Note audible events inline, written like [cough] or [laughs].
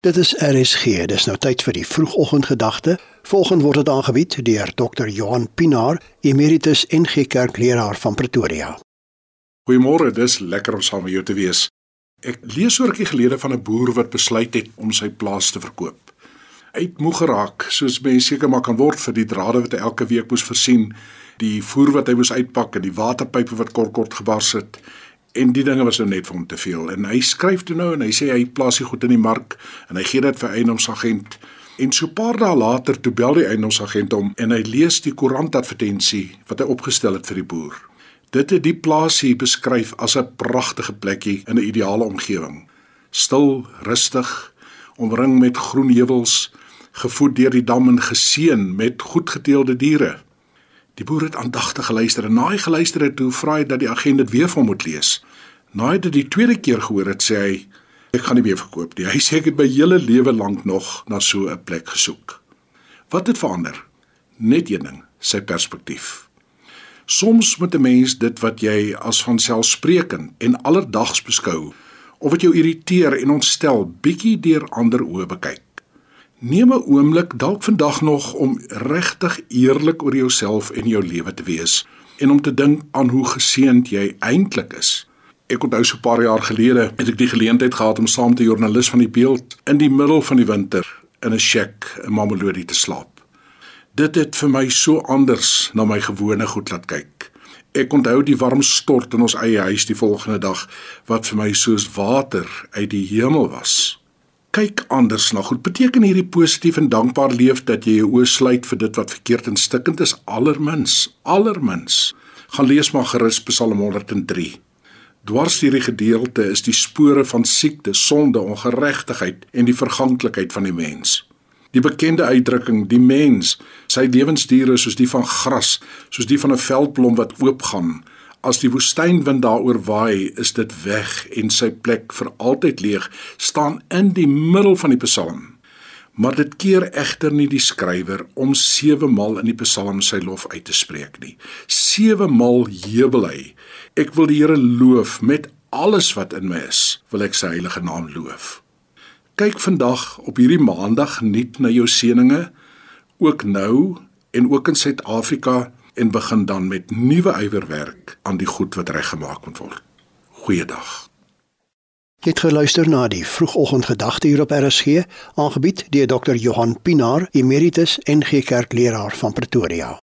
Dit is RSG. Dis nou tyd vir die vroegoggendgedagte. Volgende word dit aangebied deur Dr. Johan Pinaar, Emeritus NG Kerkleraar van Pretoria. Goeiemôre, dis lekker om saam met jou te wees. Ek lees oor 'n rukkie gelede van 'n boer wat besluit het om sy plaas te verkoop. Hy het moeg geraak, soos mense seker maar kan word vir die drade wat hy elke week moes versien, die voer wat hy moes uitpak en die waterpype wat kort kort gebars het en die dinge was nou net vir hom te veel en hy skryf toe nou en hy sê hy plaas die goed in die mark en hy gee dit vir eienaarsagent en so 'n paar dae later toe bel die eienaarsagent hom en hy lees die koerantadvertensie wat hy opgestel het vir die boer. Dit het die plaasie beskryf as 'n pragtige plekkie in 'n ideale omgewing. Stil, rustig, omring met groen heuwels, gevoed deur die dam en geseën met goedgeteelde diere. Die boer het aandagtig geluister en na hy geluister het, toe vra hy dat die agent dit weer vir hom moet lees. Na hy dit die tweede keer gehoor het, sê hy: "Ek gaan nie meer verkoop nie." [laughs] Hy sê ek het my hele lewe lank nog na so 'n plek gesoek. Wat het verander? Net een ding, sy perspektief. Soms moet 'n mens dit wat jy as vanselfsprekend en alledaags beskou, of wat jou irriteer en ontstel, bietjie deur ander oë bekyk. Neem 'n oomblik dalk vandag nog om regtig eerlik oor jouself en jou lewe te wees en om te dink aan hoe geseënd jy eintlik is. Ek onthou so 'n paar jaar gelede het ek die geleentheid gehad om saam met 'n joernalis van die beeld in die middel van die winter in 'n shack in Mamelodi te slaap. Dit het vir my so anders na my gewone goed laat kyk. Ek onthou die warm stort in ons eie huis die volgende dag wat vir my soos water uit die hemel was kyk anders na goed. Beteken hierdie positief en dankbaar leef dat jy jou oë sluit vir dit wat verkeerd en stikkend is allermins, allermins. Gaan lees maar gerus Psalm 103. Dwars hierdie gedeelte is die spore van siekte, sonde, ongeregtigheid en die verganklikheid van die mens. Die bekende uitdrukking die mens, sy lewensdiere soos die van gras, soos die van 'n veldblom wat oopgaan, As die woestynwind daaroor waai, is dit weg en sy plek vir altyd leeg, staan in die middel van die Psalm. Maar dit keer egter nie die skrywer om 7 maal in die Psalm sy lof uit te spreek nie. 7 maal jubel hy. Ek wil die Here loof met alles wat in my is, wil ek sy heilige naam loof. Kyk vandag op hierdie maandag nuut na jou seëninge, ook nou en ook in Suid-Afrika en begin dan met nuwe ywerwerk aan die goed wat reggemaak moet word. Goeiedag. Jy het geluister na die vroegoggendgedagte hier op RSG, aangebied deur Dr. Johan Pinaar, Emeritus NG Kerkleraar van Pretoria.